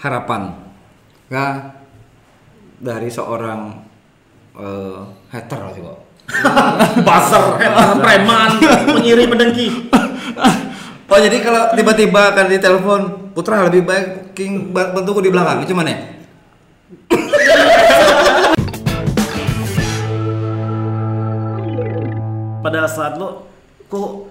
harapan kah dari seorang eh, hater sih kok. Hater, preman, pengiri pedengki. Oh jadi kalau tiba-tiba akan ditelepon Putra lebih baik King bantuku di belakang, itu mana? Pada saat lo kok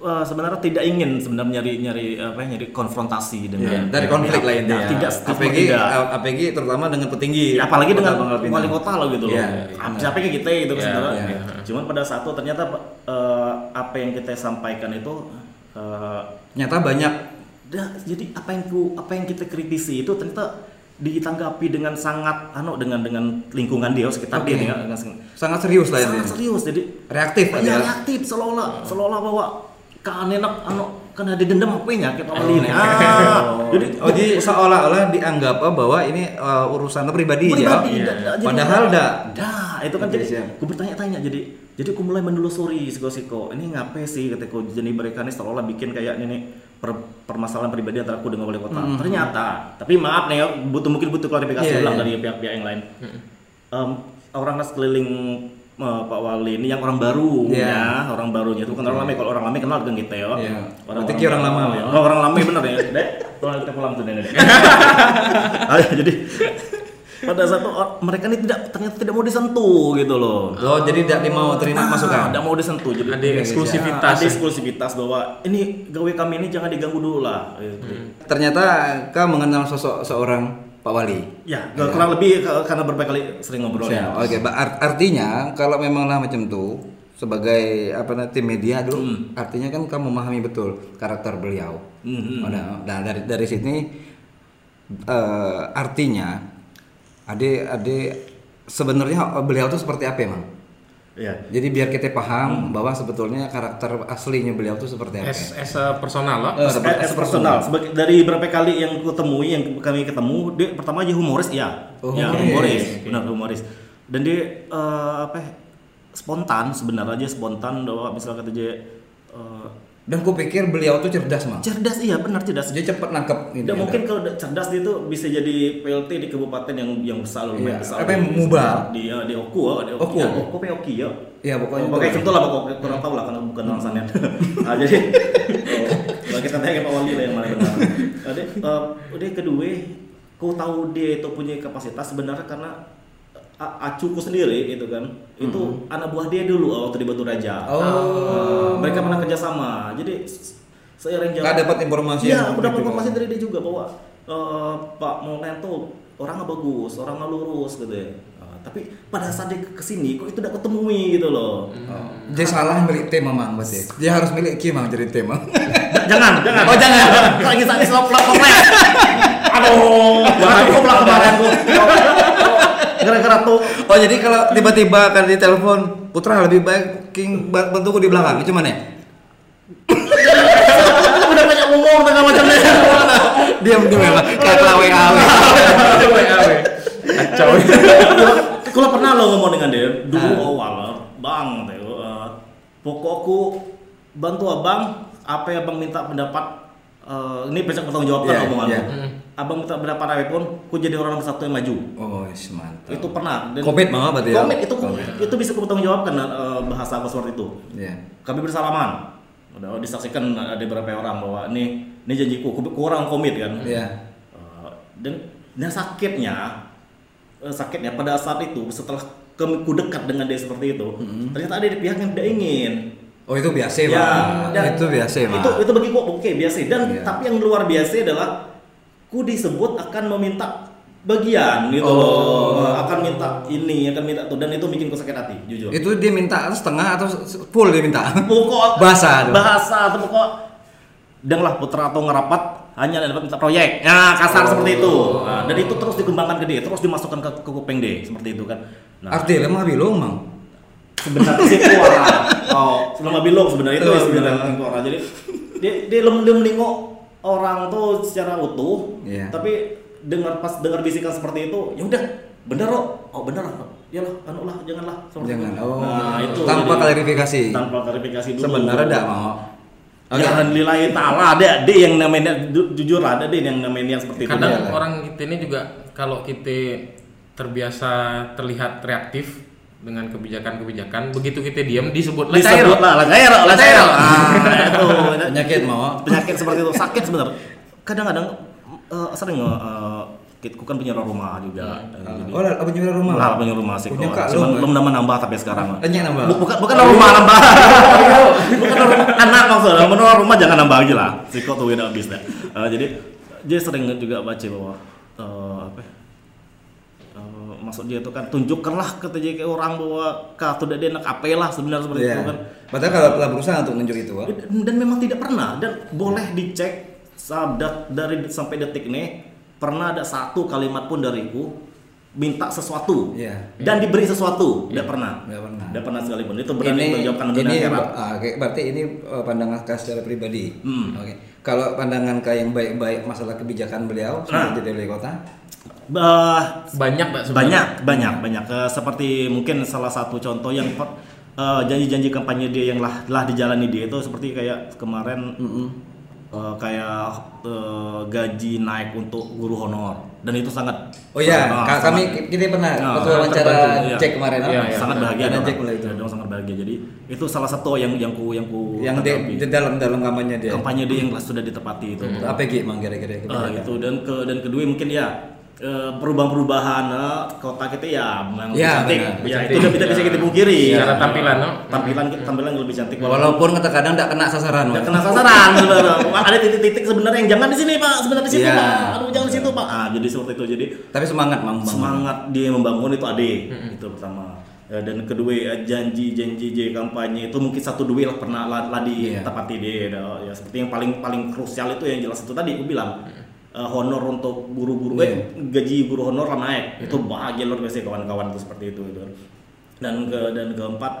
eh, sebenarnya tidak ingin sebenarnya nyari nyari apa ya, nyari konfrontasi dengan Dari konflik intinya. Nah, tidak APG, tidak. APG terutama dengan petinggi. Ya, apalagi dengan wali kota lo gitu loh. Iya, Apa- iya. Siapa kayak kita gitu Iya, sebenarnya. iya. Cuman pada saat itu ternyata eh, apa yang kita sampaikan itu eh, Nyata banyak dah, jadi apa yang ku apa yang kita kritisi itu ternyata ditanggapi dengan sangat anu dengan dengan lingkungan dia sekitar Oke. dia dengan, dengan sangat sangat serius lah ini. serius jadi Reaktif ya, aja. reaktif seolah-olah seolah-olah bahwa kan enak anu kan ada dendam apa ya kita wali ini. Ah. Jadi Oh jadi seolah-olah dianggap oh, bahwa ini uh, urusan pribadi, pribadi ya. dah, jadi- Padahal dah. dah itu kan Oke, jadi siap. gue bertanya-tanya jadi jadi aku mulai menelusuri siko-siko ini ngapain sih ketika jadi mereka ini seolah bikin kayak ini per- permasalahan pribadi antara aku dengan wali kota. Ternyata tapi maaf nih ya butuh mungkin butuh klarifikasi Iya, ulang iya. dari pihak-pihak yang lain. Em, orang sekeliling eh, Pak Wali ini yang orang baru Iya. ya orang barunya itu kan orang lama kalau orang lama kenal dengan kita ya Iya. orang, Berarti orang lama, ya? oh, orang lama bener ya dek pulang kita pulang tuh. Ah, jadi pada saat itu or- mereka ini tidak ternyata tidak mau disentuh gitu loh Oh jadi tidak mau terima Ah, masukan. tidak mau disentuh jadi Ada eksklusivitas. ada eksklusivitas bahwa ini gawe kami ini jangan diganggu dulu lah gitu. Ternyata kau mengenal sosok seorang Pak Wali. ya kurang lebih ke- karena berbagai kali sering ngobrol Ya, ya Oke, art- artinya kalau memang lah macam tuh sebagai apa namanya tim media dulu, artinya kan kamu memahami betul karakter beliau. Hmm, hmm. Nah, nah, dari dari sini eh, artinya ade ade sebenarnya beliau tuh seperti apa emang? Iya. Jadi biar kita paham bahwa sebetulnya karakter aslinya beliau tuh seperti apa. as, as a personal lah. Eh, Eh, eh, personal. Sebagai dari berapa kali yang ku temui, yang kami ketemu, dia pertama aja humoris, ya, Oh, ya humoris. humoris, Oke. benar humoris. Dan dia eh, apa? ya, Spontan sebenarnya spontan bahwa misalnya kata dia eh, Dan ku pikir beliau tuh cerdas, Mang. cerdas, iya benar cerdas. Dia cepat nangkep gitu. Dan mungkin kalau udah cerdas dia tuh bisa jadi PLT di kabupaten yang yang besar lumayan Iya. besar. Apa yang Mubah? Di eh, di Oku, eh, di Oku. Oku. Ya, Oku apa Oki ya? Iya, pokoknya. Pokoknya itu lah pokoknya kurang tahu lah karena bukan orang sana. nah, jadi oh, kalau kita tanya ke Pak Wali lah yang mana benar. Jadi eh, udah kedua, kau tahu dia itu punya kapasitas sebenarnya karena acuku sendiri itu kan itu anak buah dia dulu waktu di Batu Raja. Oh. Eh, mereka pernah kerjasama. Jadi s- seiring jalan. Kak dapat informasi Iya, yang aku dapat gitu. informasi dari dia juga bahwa eh, Pak Molen tuh orangnya bagus, orangnya lurus gitu ya. Eh, tapi pada saat dia ke sini kok itu tidak ketemui gitu loh. Dia salah milik tema mang berarti. Dia harus milik Ki mang jadi tema. jangan, jangan. Oh, jangan. Lagi saat ini slop. Aduh, jangan kok kemarin. Gara-gara tuh oh jadi kalau tiba-tiba akan ditelepon Putra lebih baik King bantuku di belakang itu mana? udah banyak ngomong tengah macamnya. Diam diam memang kayak kelawe awe. Kacau. Kalau pernah lo ngomong dengan dia dulu Ah. awal, bang, Teo, eh, pokokku bantu abang, apa yang abang minta pendapat. eh, ini besok bertanggung jawabkan Iya, omongan iya. Abang minta pendapat apa pun, ku jadi orang nomor satu yang maju. Oh, yes, mantap. Itu pernah. Dan- Komit banget berarti ya? Komit itu Komit. itu bisa ku bertanggung jawabkan eh, bahasa apa seperti itu. Iya. Kami bersalaman. Udah disaksikan ada beberapa orang bahwa ini ini janjiku, ku, ku orang komit kan. Iya. Uh, dan dan sakitnya eh, sakitnya pada saat itu setelah ku dekat dengan dia seperti itu ternyata ada di pihak yang tidak ingin Oh itu biasa Ya, Bang. dan Itu biasa Bang. itu itu bagi kok oke biasa dan Iya. tapi yang luar biasa adalah ku disebut akan meminta bagian gitu Oh. loh Eh, akan minta ini akan minta tuh. Dan itu bikin ku sakit hati jujur. Itu dia minta setengah atau full dia minta? pokok Bahasa tuh. bahasa atau pokok. Denglah putra atau ngerapat hanya dapat minta proyek. Ya kasar Oh. seperti itu. Nah, dan itu terus dikembangkan ke dia terus dimasukkan ke, ke kuping dia seperti itu kan. Nah. Arti lemah bilung mang. sebenarnya sih kuara oh selama bilong sebenarnya itu Oh, sebenarnya kuara jadi dia dia lem dia menengok orang tuh secara utuh Iya. tapi dengar pas dengar bisikan seperti itu ya udah bener kok oh bener ya lah anu lah janganlah seperti Jangan. itu Oh. nah itu tanpa jadi- klarifikasi. tanpa klarifikasi dulu Sebenarnya enggak mau. Ya lillahi ta'ala ada ada yang namanya ju- jujur ada ada yang namanya yang seperti itu. Kadang Iya. orang kita ini juga kalau kita terbiasa terlihat reaktif dengan kebijakan-kebijakan, begitu kita diam disebut lah cair. disebut lah lah cair lah cair. Ah, itu Penyakit mau. penyakit seperti itu sakit sebenarnya. Kadang-kadang eh, sering uh, aku kan punya rumah juga. Jadi, Oh, lah, punya rumah. lah punya rumah sih. Punya kok. kak Cuman lu, belum nambah nambah tapi sekarang. Nyek nambah. Bu- Bukan bukan rumah nambah. bukan rumah anak maksudnya. Menurut rumah jangan nambah lagi lah. Si kok tuh udah habis dah. Eh, jadi dia sering juga baca bahwa eh, apa? ya, eh, maksud dia tuh kan tunjukkanlah ke TJK orang bahwa kau tidak dia nak apa lah sebenarnya seperti Iya. itu kan. Padahal kalau telah berusaha untuk nunjuk itu, Wak. Dan memang tidak pernah dan boleh dicek dari sampai detik ini pernah ada satu kalimat pun dariku minta sesuatu Iya. dan diberi sesuatu tidak pernah Nggak pernah. tidak pernah sekalipun itu berarti ini menjawabkan ini benar akhirat. ah, berarti ini eh, pandangan kak secara pribadi. Hmm. Oke. Kalau pandangan kak yang baik-baik masalah kebijakan beliau Nah. sebagai wali kota, Bah, Banyak sebenarnya. banyak banyak banyak Eh, seperti mungkin salah satu contoh yang eh, janji-janji kampanye dia yang lah lah dijalani dia itu seperti kayak kemarin eh, kayak eh, gaji naik untuk guru honor dan itu sangat Oh iya, sangat- Kak, kami sangat- kita pernah Nah, waktu wawancara iya. cek kemarin, Iya, ah. iya. sangat bahagia Ada dong. cek mulai itu. Ya, sangat bahagia jadi itu salah satu yang yang ku yang ku Yang di, di dalam dalam kampanye dia. kampanye dia yang sudah ditepati itu Apa Ki, mang kira-kira Ah, kebijakan? gitu dan ke dan kedua mungkin ya perubahan-perubahan eh, kota kita ya memang lebih Ya, cantik benar. ya Cantik. itu tidak tidak bisa kita pungkiri Secara tampilan, no? tampilan tampilan lebih cantik walaupun kadang-kadang tidak kena sasaran, tidak kena sasaran sebenarnya. ada titik-titik sebenarnya yang jangan di sini pak sebenarnya di situ Iya. pak aduh jangan di situ pak ah jadi seperti itu jadi Tapi semangat mang Bang. semangat dia membangun itu ade itu pertama Ya, dan kedua ya, janji-janji J kampanye itu mungkin satu dua lah pernah lah, lah Iya. ditepati dia dah. ya seperti yang paling paling krusial itu yang jelas itu tadi aku bilang eh, honor untuk guru-guru Iya. eh, gaji guru honor lah naik itu bahagia luar biasa kawan-kawan itu seperti itu itu dan ke dan keempat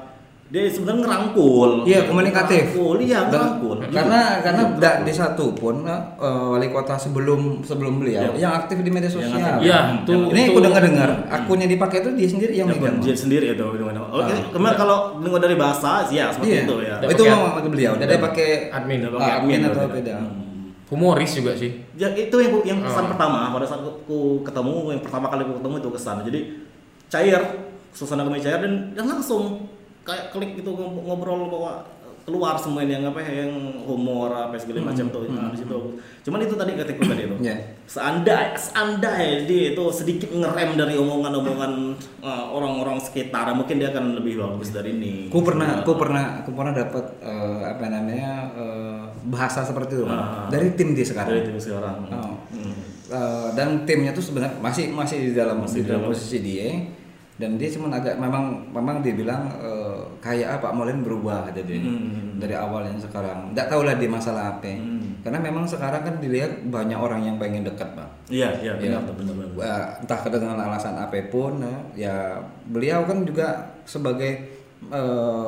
dia sebenarnya ngerangkul Iya, komunikatif. ngerangkul iya Dan- ngerangkul karena Gitu. karena Gitu. tidak di satu pun eh, wali kota sebelum sebelum beliau Iya. yang aktif di media sosial. Iya, Hmm. tuh. Ini aku dengar dengar akunnya dipakai itu dia sendiri yang megang. dia sendiri itu Ah. kemarin kalau dengar dari bahasa ya seperti Iya. itu ya. Itu pakai- mau pakai beliau. Dia pakai Admin. Ah, pakai admin admin atau beda. Humoris juga sih. Ya itu yang yang kesan Oh. pertama pada saat aku ketemu yang pertama kali aku ketemu itu kesan. Jadi cair, suasana kami cair dan, dan langsung kayak klik gitu ngob- ngobrol bahwa keluar semua yang apa yang humor apa segala macam tuh nah, di situ. Cuman itu tadi ketika tadi itu. Iya. Seandai seandai dia itu sedikit ngerem dari omongan-omongan uh, orang-orang sekitar, mungkin dia akan lebih bagus dari ini. Aku pernah, aku pernah, aku pernah dapat eh, apa namanya eh, bahasa seperti itu. Ah. dari tim dia dari sekarang. tim sekarang. Oh. Hmm. Eh, dan timnya tuh sebenarnya masih masih di dalam Masih di dalam posisi dia dan dia cuma agak memang memang dia bilang eh, kayak apa Molen berubah kata dia Hmm. dari awal yang sekarang nggak tahu lah dia masalah apa Hmm. karena memang sekarang kan dilihat banyak orang yang pengen dekat bang Iya, iya, Ya. benar, tuh, benar, benar. Wah, entah dengan alasan apa pun ya, ya beliau kan juga sebagai eh,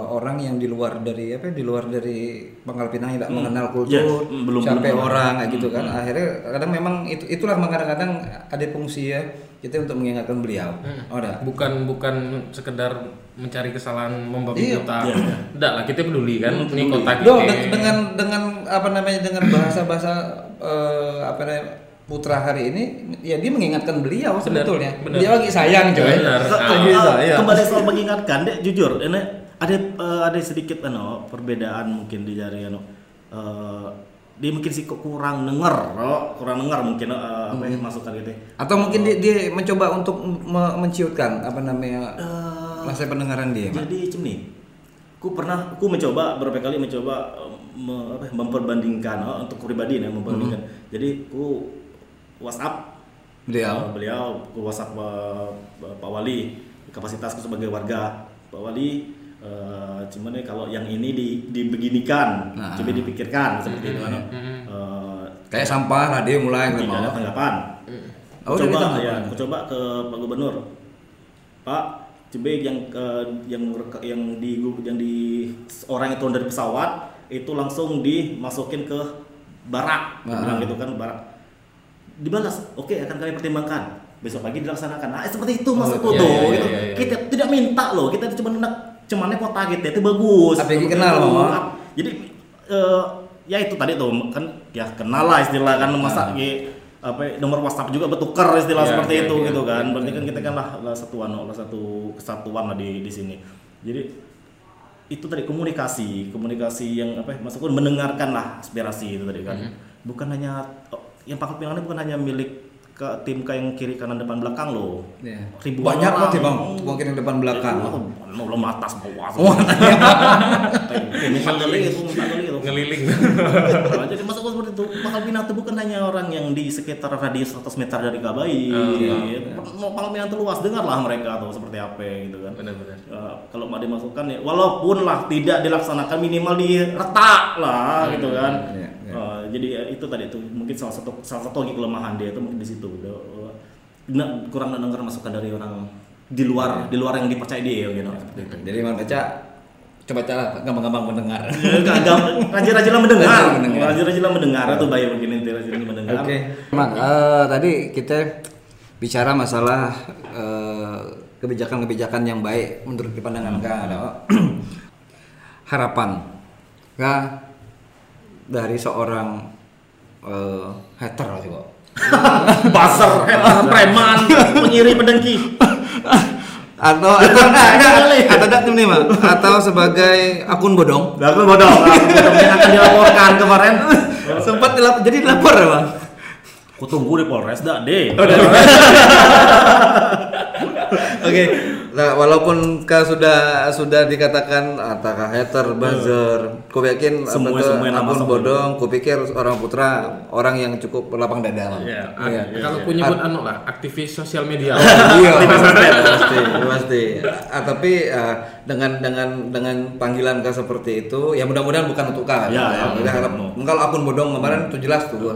orang yang di luar dari apa di luar dari Pangkal Pinang tidak Hmm. mengenal Ya, kultur hmm, belum- sampai belum. orang kayak gitu Hmm, kan akhirnya kadang memang itu itulah kadang-kadang ada fungsi ya kita untuk mengingatkan beliau oh dah Bukan bukan sekedar mencari kesalahan membabi Iya. buta. Iya, iya. Enggak lah, kita peduli kan. Hmm, Ini kota kita. De- dengan dengan apa namanya dengan bahasa-bahasa eh, apa namanya putra hari ini ya dia mengingatkan beliau Benar, sebetulnya. benar. dia lagi sayang coy. Benar. Ke- Ah. ke- ke- kembali soal mengingatkan dek jujur ini ada eh, ada sedikit ano perbedaan mungkin di jari ano. Eh, dia mungkin sih kurang denger oh, kurang denger mungkin eh, apa yang masukan gitu atau mungkin dia, dia mencoba untuk me- menciutkan apa namanya Eh, masa pendengaran dia Pak? jadi ni. Ku pernah ku mencoba beberapa kali mencoba me- apa, memperbandingkan oh, untuk pribadi nih membandingkan jadi ku WhatsApp Beliau. eh, beliau WhatsApp eh, Pak Wali kapasitasku sebagai warga Pak Wali eh, cuman nih kalau yang ini di dibeginikan Nah. coba dipikirkan seperti itu kan Eh, kayak sampah lah dia mulai tidak ada tanggapan. Oh, Aku udah coba ya, aku coba ke Pak Gubernur. Pak, coba yang eh, yang yang di yang di orang yang turun dari pesawat itu langsung dimasukin ke barak, Dia Ah. bilang gitu kan barak. Dibalas, oke akan kami pertimbangkan. Besok pagi dilaksanakan. Nah, seperti itu Oh, maksudku iya, tuh. iya, gitu. iya, iya. Kita tidak minta loh, kita cuma nak cuman kota kita itu bagus. Seperti kenal. Mama? Jadi eh, ya itu tadi tuh kan ya kenal lah istilah kan masa ya, apa nomor WhatsApp juga bertukar istilah Ya, seperti ya, itu ya, gitu kan berarti kan kita kan lah, lah satuan lah satu kesatuan lah di di sini jadi itu tadi komunikasi komunikasi yang apa maksudku mendengarkan lah aspirasi itu tadi kan bukan hanya oh, yang pangkal pinang ini bukan hanya milik ke tim ke yang kiri kanan depan belakang loh. Iya. Ribuan Banyak orang. loh bang, mungkin yang depan belakang. Oh, belum atas bawah Oh, minta kali itu ngeliling. Nah, jadi masuk seperti itu Pangkal Pinang itu bukan hanya orang yang di sekitar radius 100 meter dari Kabai mau Pangkal Pinang itu luas dengarlah mereka tuh seperti apa gitu kan. Benar-benar Ya, kalau mau dimasukkan ya walaupun lah tidak dilaksanakan minimal diretak lah gitu kan. Iya, iya. Eh, jadi ya, itu tadi tuh mungkin salah satu salah satu lagi kelemahan dia itu mungkin di situ udah eh, na- kurang dengar masukan dari orang di luar di luar yang dipercaya dia gitu seperti itu. Jadi Mang Baca coba cara gampang-gampang mendengar. Ya, Gagam, rajin-rajin lah mendengar. Rajin mendengar. Rajin-rajin lah mendengar itu baik begini nanti rajin mendengar. Oke. Mang, eh, tadi kita bicara masalah eh, kebijakan-kebijakan yang baik menurut pandangan Kak ada harapan Kak dari seorang eh, hater lah sih kok. Baser, preman, penyiri pedengki. atau atau enggak, atau enggak nih Mang atau sebagai akun bodong. Lah aku bodoh, aku bodoh yang akan dilaporkan kemarin. sempat dilap, jadi lapor ya Bang Aku tunggu di Polres dah deh. Oke, nah walaupun kau sudah sudah dikatakan apakah hater, buzzer, ku yakin Semua- bodong, ku pikir orang putra orang yang cukup lapang dada. Bang. Iya. Iya. kalau aku nyebut anu lah aktivis sosial media Iya, pasti, pasti. Ah, tapi ah, dengan dengan dengan panggilan kau seperti itu, ya mudah-mudahan bukan untuk kau. Ya, ya, kalau akun bodong kemarin itu jelas tuh. gua.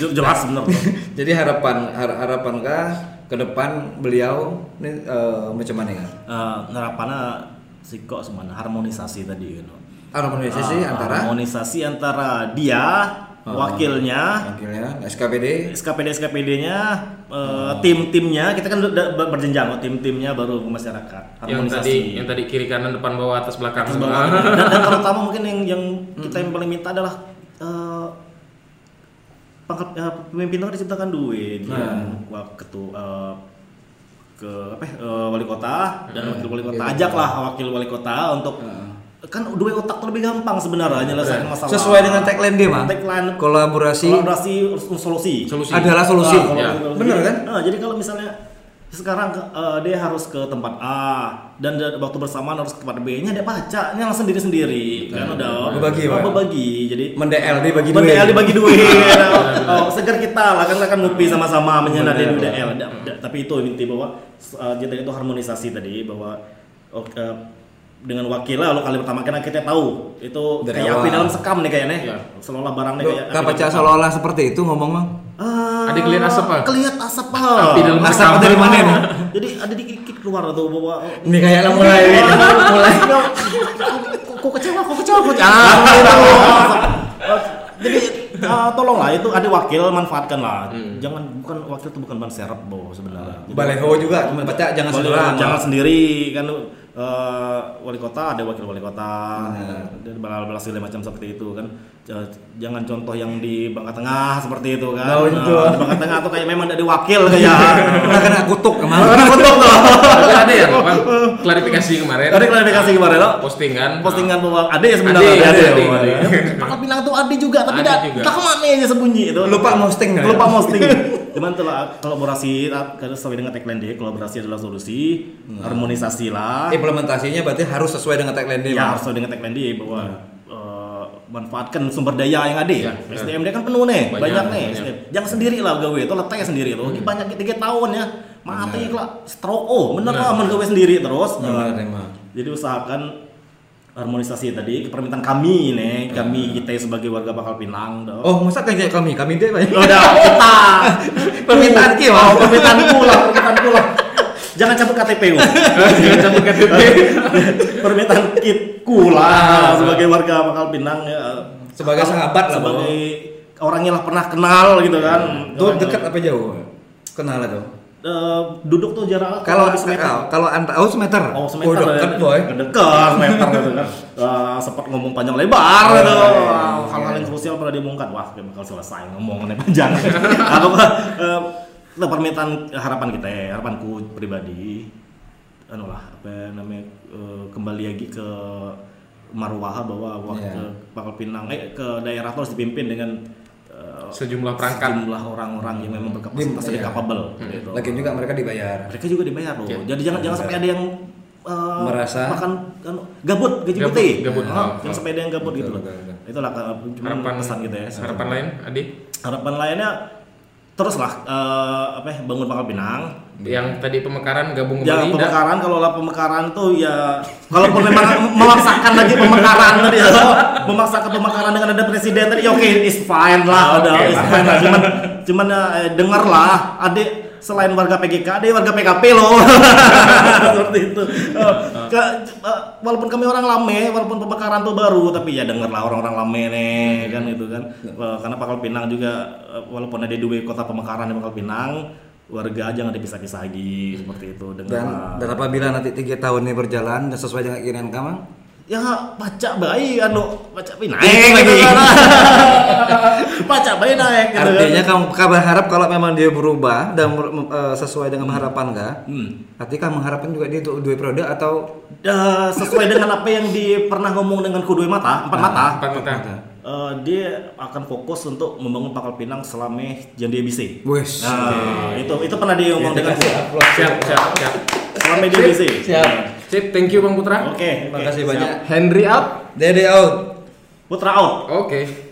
Jelas bener. tuh. Jadi harapan har- harapan kah ke depan beliau ini eh, macam mana ya? Eh, harapannya sih kok semana harmonisasi tadi gitu. Harmonisasi Ah, antara harmonisasi antara dia, wakilnya, wakilnya SKPD SKPD SKPD-nya, eh, tim-timnya, kita kan udah ber- berjenjang kok tim-timnya baru ke masyarakat. yang tadi yang tadi kiri kanan depan bawah atas belakang Atas bawah. dan, dan terutama mungkin yang yang kita yang paling minta adalah eh, pangkat eh, pemimpin itu kan diciptakan duit. Nah. Wah, ketua eh, ke apa ya, eh, wali kota dan wakil wali kota. Ajaklah wakil wali kota untuk kan dua otak lebih gampang sebenarnya nyelesain masalah. Sesuai dengan tagline dia mah tagline kolaborasi kolaborasi solusi. Solusi. adalah solusi Ah, Ya. Bener kan? Nah, jadi kalau misalnya sekarang eh, dia harus ke tempat A dan da- waktu bersamaan harus ke tempat B nya dia baca nya langsung sendiri sendiri kan udah Berbagi, oh, berbagi jadi mendel dibagi Bagi duit dibagi duit. oh, segar kita lah kan akan ngopi sama-sama. Da- da- Tapi itu inti bahwa uh, itu harmonisasi tadi bahwa oh, uh, dengan wakil lah lo kali pertama kan kita tahu itu Dari kayak api awal. dalam sekam nih kayaknya Iya. seolah barangnya kayak api dalam sekam. seolah-olah seperti itu ngomong bang Ah, Ada kelihatan asap, Pak? Kelihatan asap Pak. Api dalam Asap dari mana nih? Jadi ada dikit keluar tuh bahwa ini kayaknya mulai mulai kok kecewa, kok kecewa, kok kecewa. Jadi uh, tolonglah itu ada wakil manfaatkan lah. Jangan bukan wakil itu bukan ban serep boh sebenarnya. Jadi- baleho juga cuma baca jangan seorang jangan sendiri kan eh, wali kota ada wakil wali kota Benar. dan bala segala macam seperti itu kan. Jangan contoh yang di Bangka Tengah seperti itu kan. Oh, itu. Nah, di Bangka Tengah tuh kayak memang ada wakil kayak Udah kena kutuk kemarin. Untuk tuh. Tapi ada ya Bang, klarifikasi kemarin? Tadi klarifikasi kemarin lo. Postingan. Postingan bahwa ada ya sebenarnya. Ada, ada, ada. Pangkal Pinang tuh ada juga tapi Ada tidak tak ke mana aja sembunyi itu. Lupa posting ya? lupa posting cuman tuh lah kolaborasi karena sesuai dengan tagline dia kolaborasi adalah solusi harmonisasi lah implementasinya berarti harus sesuai dengan tagline dia ya harus sesuai dengan tagline dia bahwa eh, manfaatkan sumber daya yang ada. Ya, SDM dia kan penuh nih Banyak, banyak, nih. banyak. SDM. jangan sendiri lah gawe itu letaknya sendiri. Tuh banyak tiga tahun ya. Mati lah stroke. Oh bener lah men gawe sendiri terus. Eh, emang. jadi usahakan harmonisasi tadi permintaan kami nih kami kita sebagai warga Bakal Pinang dah. oh masa kayak kami? Kami deh Bang? udah kita. Permintaan ki Bang. oh, permintaan pula permintaan pula jangan cabut KTP lu Jangan cabut KTP. permintaan kitku lah sebagai warga Bakal Pinang ya Sebagai sahabat lah, sebagai orang yang lah pernah kenal gitu kan. Tuh dekat apa jauh? Kenal lah tuh eh, duduk tuh jarak Kalau lebih semeter. kalau kalau anta oh semeter. Oh, semeter. Oh, deket, ya. boy. Dekat, semeter gitu kan. Eh, sempat ngomong panjang lebar Oh, gitu. iya, Wah, iya. Hal-hal yang krusial pernah diomongkan. Wah, kayak bakal selesai ngomongannya panjang. Apa eh, itu permintaan harapan kita ya, harapanku pribadi. Anu lah, apa namanya eh, kembali lagi ke marwah bahwa wah, Iya. ke Pangkal Pinang eh ke daerah itu harus dipimpin dengan eh, Sejumlah perangkat. sejumlah orang-orang yang memang berkapasitas Iya. dan capable gitu. Lagi juga mereka dibayar. Mereka juga dibayar loh. Oke. Jadi jangan jangan sampai ada yang uh, Merasa- makan kan, gabut gaji Gabut, putih. gabut. Ah, Oh, jangan oh. sampai ada yang gabut Betul, gitu loh. betul, betul. Itulah uh, cuma Harapan pesan gitu ya. Harapan lain, Adi? Harapan lainnya teruslah uh, apa ya, bangun Pangkal Pinang. Yang tadi pemekaran gabung Ya kembali. nggak? pemekaran kalau lah pemekaran tuh ya kalaupun memang memaksakan lagi pemekaran tadi ya. Memaksakan pemekaran dengan ada presiden tadi ya oke is fine lah udah Oke is lah. fine lah. Cuman cuman ya, eh, dengar lah adik selain warga PGK ada warga PKP loh. Seperti itu. Eh, ke- eh, walaupun kami orang lame walaupun pemekaran tuh baru tapi ya denger lah orang-orang lame nih kan itu kan. Eh, karena Pangkal Pinang juga eh, walaupun ada dua kota pemekaran di Pangkal Pinang warga jangan dipisah-pisah lagi seperti itu dengar Dan, dan apabila nanti tiga tahun ini berjalan dan sesuai dengan keinginan kamu, ya baca bayi anu baca bayi naik gitu lagi. kan. baca bayi naik gitu artinya kan. kamu kamu berharap kalau memang dia berubah dan eh, sesuai dengan harapan kah? Hmm. Artinya kamu mengharapkan juga dia untuk dua periode atau Ya, sesuai dengan apa yang di pernah ngomong dengan kedua mata empat mata Empat mata. Eh, dia akan fokus untuk membangun Pangkal Pinang selama yang dia bisa Wes. nah itu itu pernah dia ngomong dengan Siap, siap, siap. selama dia bisa Siap. Sip, thank you Bang Putra. oke Terima oke, kasih siap. banyak. Henry out. Dede out. Putra out Oke.